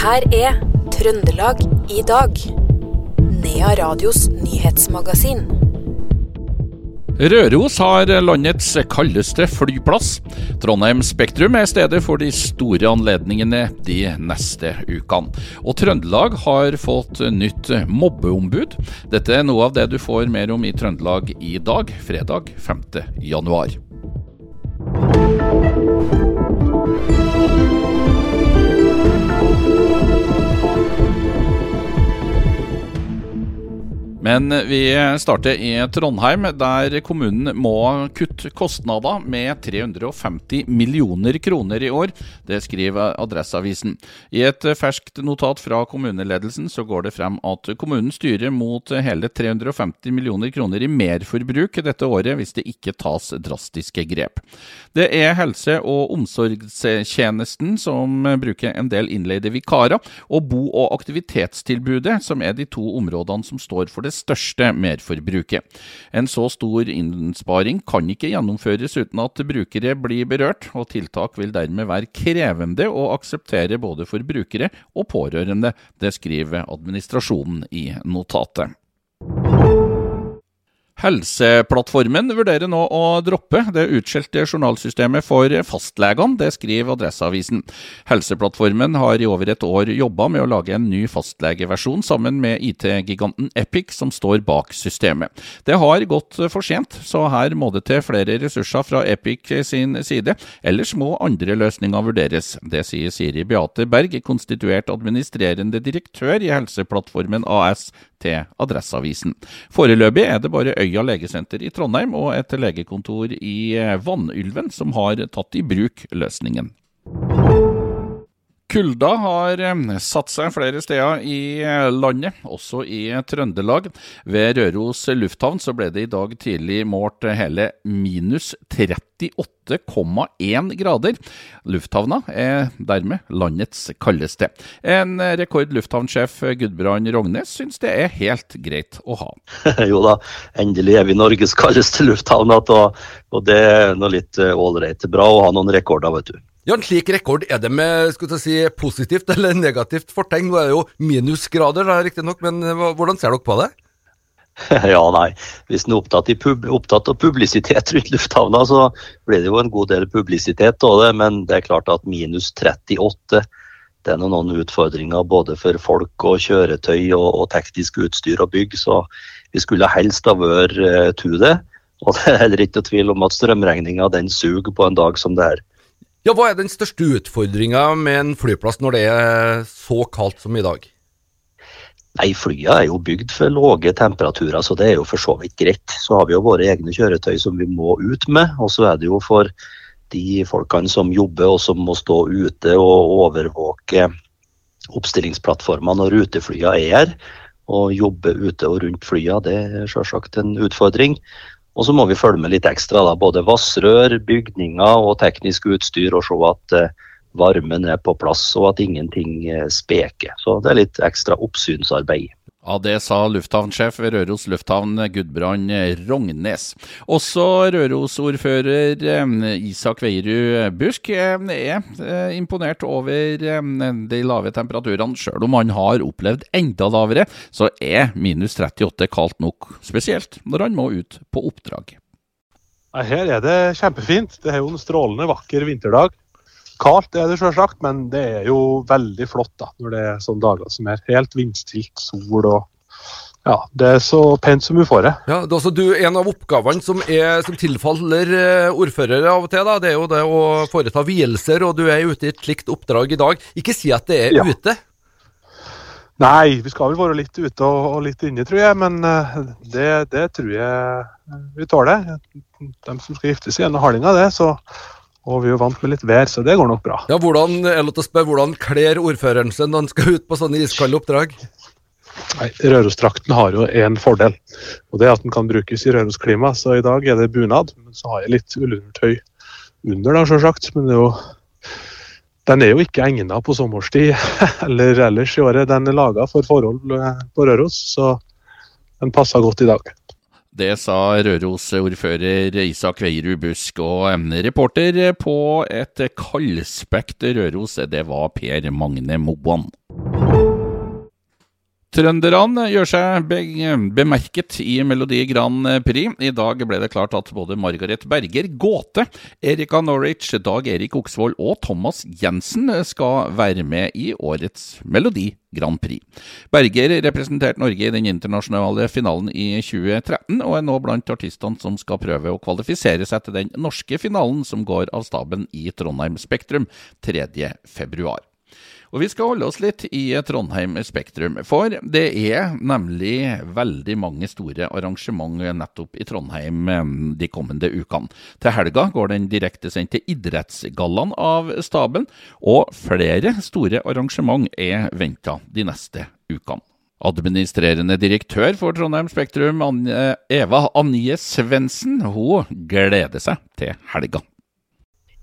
her er Trøndelag i dag. Nea Radios nyhetsmagasin. Røros har landets kaldeste flyplass. Trondheim Spektrum er stedet for de store anledningene de neste ukene. Og Trøndelag har fått nytt mobbeombud. Dette er noe av det du får mer om i Trøndelag i dag, fredag 5. januar. Men vi starter i Trondheim, der kommunen må kutte kostnader med 350 millioner kroner i år. Det skriver Adresseavisen. I et ferskt notat fra kommuneledelsen så går det frem at kommunen styrer mot hele 350 millioner kroner i merforbruk dette året hvis det ikke tas drastiske grep. Det er helse- og omsorgstjenesten som bruker en del innleide vikarer, og bo- og aktivitetstilbudet som er de to områdene som står for det det største merforbruket. En så stor innsparing kan ikke gjennomføres uten at brukere blir berørt, og tiltak vil dermed være krevende å akseptere både for brukere og pårørende. Det skriver administrasjonen i notatet. Helseplattformen vurderer nå å droppe det utskjelte journalsystemet for fastlegene, det skriver Adresseavisen. Helseplattformen har i over et år jobba med å lage en ny fastlegeversjon sammen med IT-giganten Epic, som står bak systemet. Det har gått for sent, så her må det til flere ressurser fra Epic sin side, ellers må andre løsninger vurderes. Det sier Siri Beate Berg, konstituert administrerende direktør i Helseplattformen AS til Adresseavisen. Foreløpig er det bare Øya legesenter i Trondheim og et legekontor i Vannylven som har tatt i bruk løsningen. Kulda har eh, satt seg flere steder i eh, landet, også i Trøndelag. Ved Røros lufthavn så ble det i dag tidlig målt hele minus 38,1 grader. Lufthavna er dermed landets kaldeste. En rekord lufthavnsjef Gudbrand Rognes syns det er helt greit å ha. jo da, endelig er vi Norges kaldeste lufthavn og det er noe litt ålreit. Bra å ha noen rekorder, vet du. Ja, En slik rekord, er det med skal si, positivt eller negativt fortegn? Nå er det jo minusgrader, riktignok, men hvordan ser dere på det? Ja, nei. Hvis en er opptatt, opptatt, av publisitet rundt lufthavna, så blir det jo en god del publisitet av det. Men det er klart at minus 38 det er noen utfordringer både for folk og kjøretøy og, og teknisk utstyr og bygg. Så vi skulle helst ha vært uh, to det. Og det er heller ikke noe tvil om at strømregninga suger på en dag som det er. Ja, Hva er den største utfordringa med en flyplass når det er så kaldt som i dag? Nei, Flyene er jo bygd for lave temperaturer, så det er jo for så vidt greit. Så har vi jo våre egne kjøretøy som vi må ut med. Og så er det jo for de folkene som jobber og som må stå ute og overvåke oppstillingsplattformene når ruteflyene er her. Å jobbe ute og rundt flyene, det er selvsagt en utfordring. Og så må vi følge med litt ekstra, da, både vassrør, bygninger og teknisk utstyr, og se at eh, varmen er på plass og at ingenting eh, speker. Så det er litt ekstra oppsynsarbeid. Ja, Det sa lufthavnsjef ved Røros lufthavn Gudbrand Rognes. Også Røros-ordfører Isak Veierud Busk er eh, imponert over de lave temperaturene. Selv om han har opplevd enda lavere, så er minus 38 kaldt nok. Spesielt når han må ut på oppdrag. Her er det kjempefint. Det er jo en strålende vakker vinterdag. Kaldt er det selvsagt, men det er jo veldig flott da, når det er sånne dager som er helt vindstilt, sol og ja, Det er så pent som vi får det. Ja, det er også du, En av oppgavene som, er, som tilfaller eh, ordførere av og til, da, det er jo det å foreta vielser, og du er ute i et slikt oppdrag i dag. Ikke si at det er ja. ute? Nei, vi skal vel være litt ute og, og litt inne, tror jeg. Men uh, det, det, tror jeg vi tåler. De som skal gifte seg, er hardinga, det. Så og vi er jo vant med litt vær, så det går nok bra. Ja, hvordan, jeg lov til å spørre, hvordan kler ordføreren seg når han skal ut på sånne iskalde oppdrag? Nei, Rørosdrakten har jo en fordel, og det er at den kan brukes i Rørosklima. Så i dag er det bunad, men så har jeg litt ullundertøy under, da, sjølsagt. Men er jo, den er jo ikke egnet på sommerstid eller ellers i året. Den er laga for forhold på Røros, så den passer godt i dag. Det sa Røros-ordfører Isak Veierud Busk, og reporter på et kaldspekt Røros, det var Per Magne Moan. Trønderne gjør seg be bemerket i Melodi Grand Prix. I dag ble det klart at både Margaret Berger, Gåte, Erika Norwich, Dag Erik Oksvold og Thomas Jensen skal være med i årets Melodi Grand Prix. Berger representerte Norge i den internasjonale finalen i 2013, og er nå blant artistene som skal prøve å kvalifisere seg til den norske finalen som går av staben i Trondheim Spektrum 3.2. Og vi skal holde oss litt i Trondheim Spektrum, for det er nemlig veldig mange store arrangement nettopp i Trondheim eh, de kommende ukene. Til helga går den direktesendte Idrettsgallaen av staben, og flere store arrangement er venta de neste ukene. Administrerende direktør for Trondheim Spektrum, Eva Anje Svendsen, hun gleder seg til helga.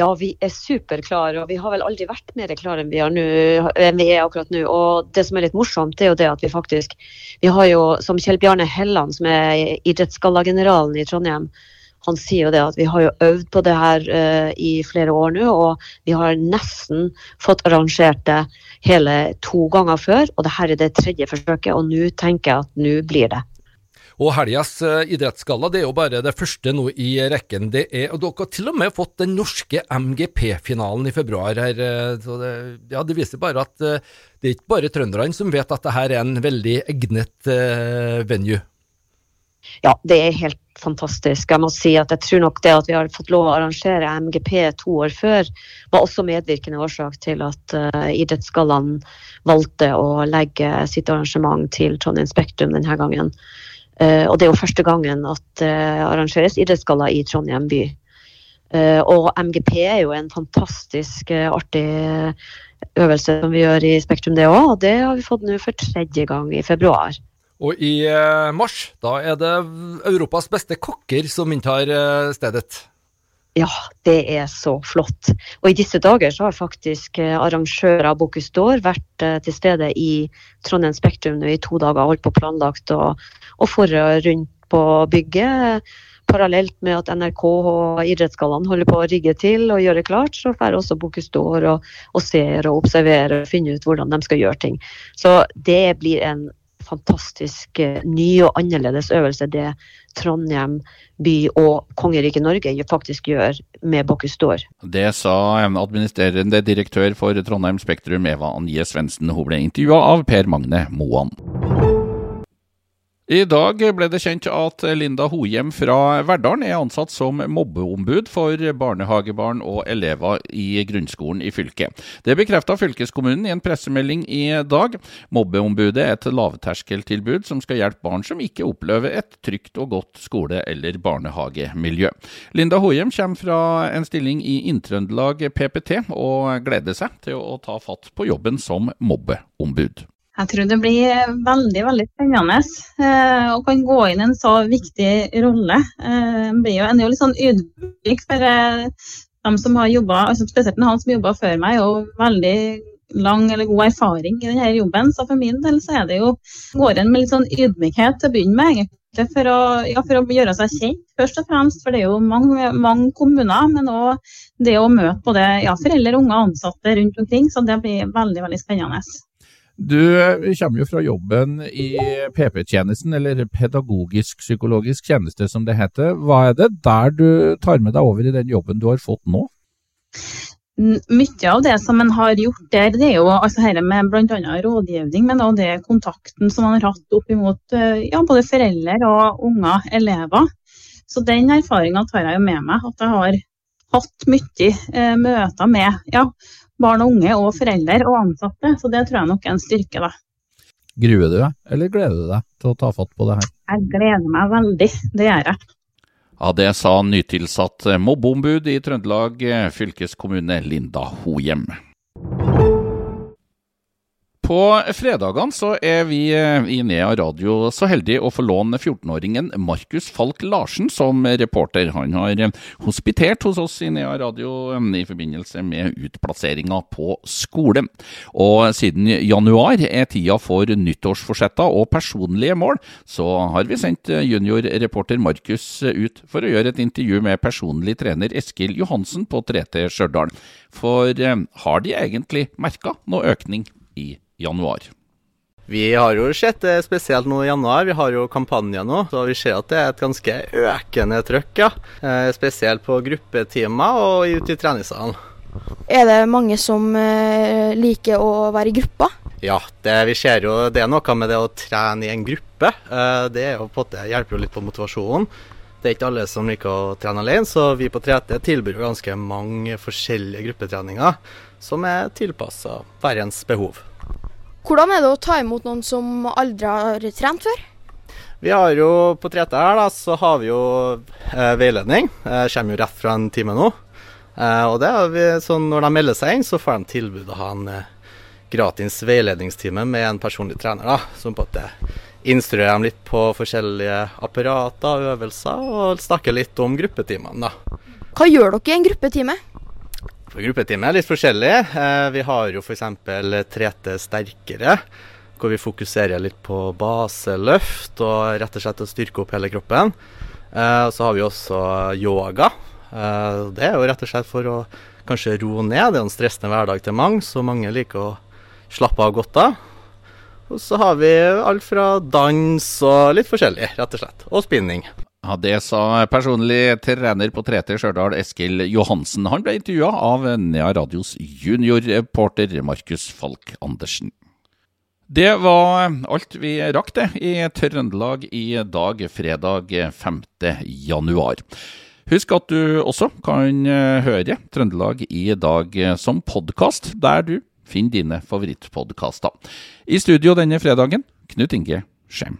Ja, vi er superklare, og vi har vel aldri vært mer klare enn vi, er, nå, enn vi er akkurat nå. Og det som er litt morsomt, er jo det at vi faktisk Vi har jo, som Kjell Bjarne Helland, som er idrettsgallageneralen i Trondheim, han sier jo det at vi har jo øvd på det her uh, i flere år nå, og vi har nesten fått arrangert det hele to ganger før. Og det her er det tredje forsøket, og nå tenker jeg at nå blir det. Og helgas uh, idrettsgalla det er jo bare det første nå i rekken. Det er, og Dere har til og med fått den norske MGP-finalen i februar. her, uh, så det, ja, det viser bare at uh, det er ikke bare trønderne som vet at dette er en veldig egnet venue. Ja, det er helt fantastisk. Jeg må si at jeg tror nok det at vi har fått lov å arrangere MGP to år før, var også medvirkende årsak til at uh, idrettsgallaen valgte å legge sitt arrangement til Trondheim Spektrum denne gangen. Uh, og det er jo første gangen at det uh, arrangeres idrettsgalla i Trondheim by. Uh, og MGP er jo en fantastisk artig øvelse som vi gjør i Spektrum, det òg. Og det har vi fått nå for tredje gang i februar. Og i mars, da er det Europas beste kokker som inntar stedet. Ja, det er så flott. Og i disse dager så har faktisk arrangører av Bocuse d'Or vært til stede i Trondheim Spektrum nå i to dager, holdt på planlagt og og forrige rundt på bygget. Parallelt med at NRK og idrettsgallaen holder på å rigge til og gjøre klart, så får også Bocuse d'Or og, og ser og observerer og finner ut hvordan de skal gjøre ting. Så det blir en fantastisk uh, ny og annerledes øvelse det Trondheim by og kongeriket Norge faktisk gjør med Bocuse d'Or. Det sa administrerende direktør for Trondheim Spektrum, Eva Anje Svendsen. Hun ble intervjua av Per Magne Moan. I dag ble det kjent at Linda Hohjem fra Verdalen er ansatt som mobbeombud for barnehagebarn og elever i grunnskolen i fylket. Det bekrefta fylkeskommunen i en pressemelding i dag. Mobbeombudet er et lavterskeltilbud som skal hjelpe barn som ikke opplever et trygt og godt skole- eller barnehagemiljø. Linda Hohjem kommer fra en stilling i Inntrøndelag PPT, og gleder seg til å ta fatt på jobben som mobbeombud. Jeg tror det blir veldig veldig spennende eh, å kan gå inn i en så viktig rolle. Eh, blir jo, en litt sånn ydmyk for eh, dem som har jobba, altså spesielt han som jobba før meg, og veldig lang eller god erfaring i denne jobben. Så for min del så er det jo går en med litt sånn ydmykhet til å begynne med, egentlig. For å, ja, for å gjøre seg kjent, først og fremst. For det er jo mange, mange kommuner, men òg det å møte både ja, foreldre, unge og ansatte rundt omkring. Så det blir veldig, veldig spennende. Du kommer jo fra jobben i PP-tjenesten, eller pedagogisk-psykologisk tjeneste som det heter. Hva er det der du tar med deg over i den jobben du har fått nå? Mye av det som en har gjort der, det er jo altså her med bl.a. rådgivning, men også det kontakten som man har hatt opp imot ja, både foreldre og unger, elever. Så den erfaringa tar jeg jo med meg. At jeg har hatt mye eh, møter med ja, barn og unge og foreldre og ansatte. Så det tror jeg nok er en styrke, da. Gruer du deg, eller gleder du deg til å ta fatt på det her? Jeg gleder meg veldig, det gjør jeg. Ja, Det sa nytilsatt mobbeombud i Trøndelag fylkeskommune Linda Hohjem. På fredagene så er vi eh, i Nea Radio så heldige å få låne 14-åringen Markus Falk Larsen som reporter. Han har eh, hospitert hos oss i Nea Radio eh, i forbindelse med utplasseringa på skole. Og siden januar er tida for nyttårsforsetter og personlige mål, så har vi sendt juniorreporter Markus ut for å gjøre et intervju med personlig trener Eskil Johansen på 3T Stjørdal. For har de egentlig merka noe økning i januar. Vi har jo sett det spesielt nå i januar. Vi har jo kampanje nå, så vi ser at det er et ganske økende trøkk. ja. Eh, spesielt på gruppetimer og ute i treningssalen. Er det mange som eh, liker å være i gruppa? Ja, det, vi ser jo det er noe med det å trene i en gruppe. Eh, det er jo på en hjelper jo litt på motivasjonen. Det er ikke alle som liker å trene alene, så vi på 3T tilbyr ganske mange forskjellige gruppetreninger som er tilpassa hverens behov. Hvordan er det å ta imot noen som aldri har trent før? Vi har jo på 3T her, da, så har vi jo eh, veiledning. Jeg kommer jo rett fra en time nå. Eh, og det er vi, så når de melder seg inn, så får de tilbud å ha en eh, gratis veiledningstime med en personlig trener, da, som på at instruerer dem litt på forskjellige apparater og øvelser, og snakker litt om gruppetimene. da. Hva gjør dere i en gruppetime? For gruppetime er litt forskjellig. Eh, vi har jo f.eks. 3T sterkere, hvor vi fokuserer litt på baseløft og rett og slett å styrke opp hele kroppen. Eh, så har vi også yoga. Eh, det er jo rett og slett for å kanskje roe ned. Det er en stressende hverdag til mange, så mange liker å slappe av godt av. Og så har vi alt fra dans og litt forskjellig, rett og slett. Og spinning. Ja, Det sa personlig trener på 3T Stjørdal, Eskil Johansen. Han ble intervjua av Nea Radios juniorreporter Markus Falk Andersen. Det var alt vi rakk det i Trøndelag i dag, fredag 5. januar. Husk at du også kan høre Trøndelag i dag som podkast, der du finner dine favorittpodkaster. I studio denne fredagen, Knut Inge Skjem.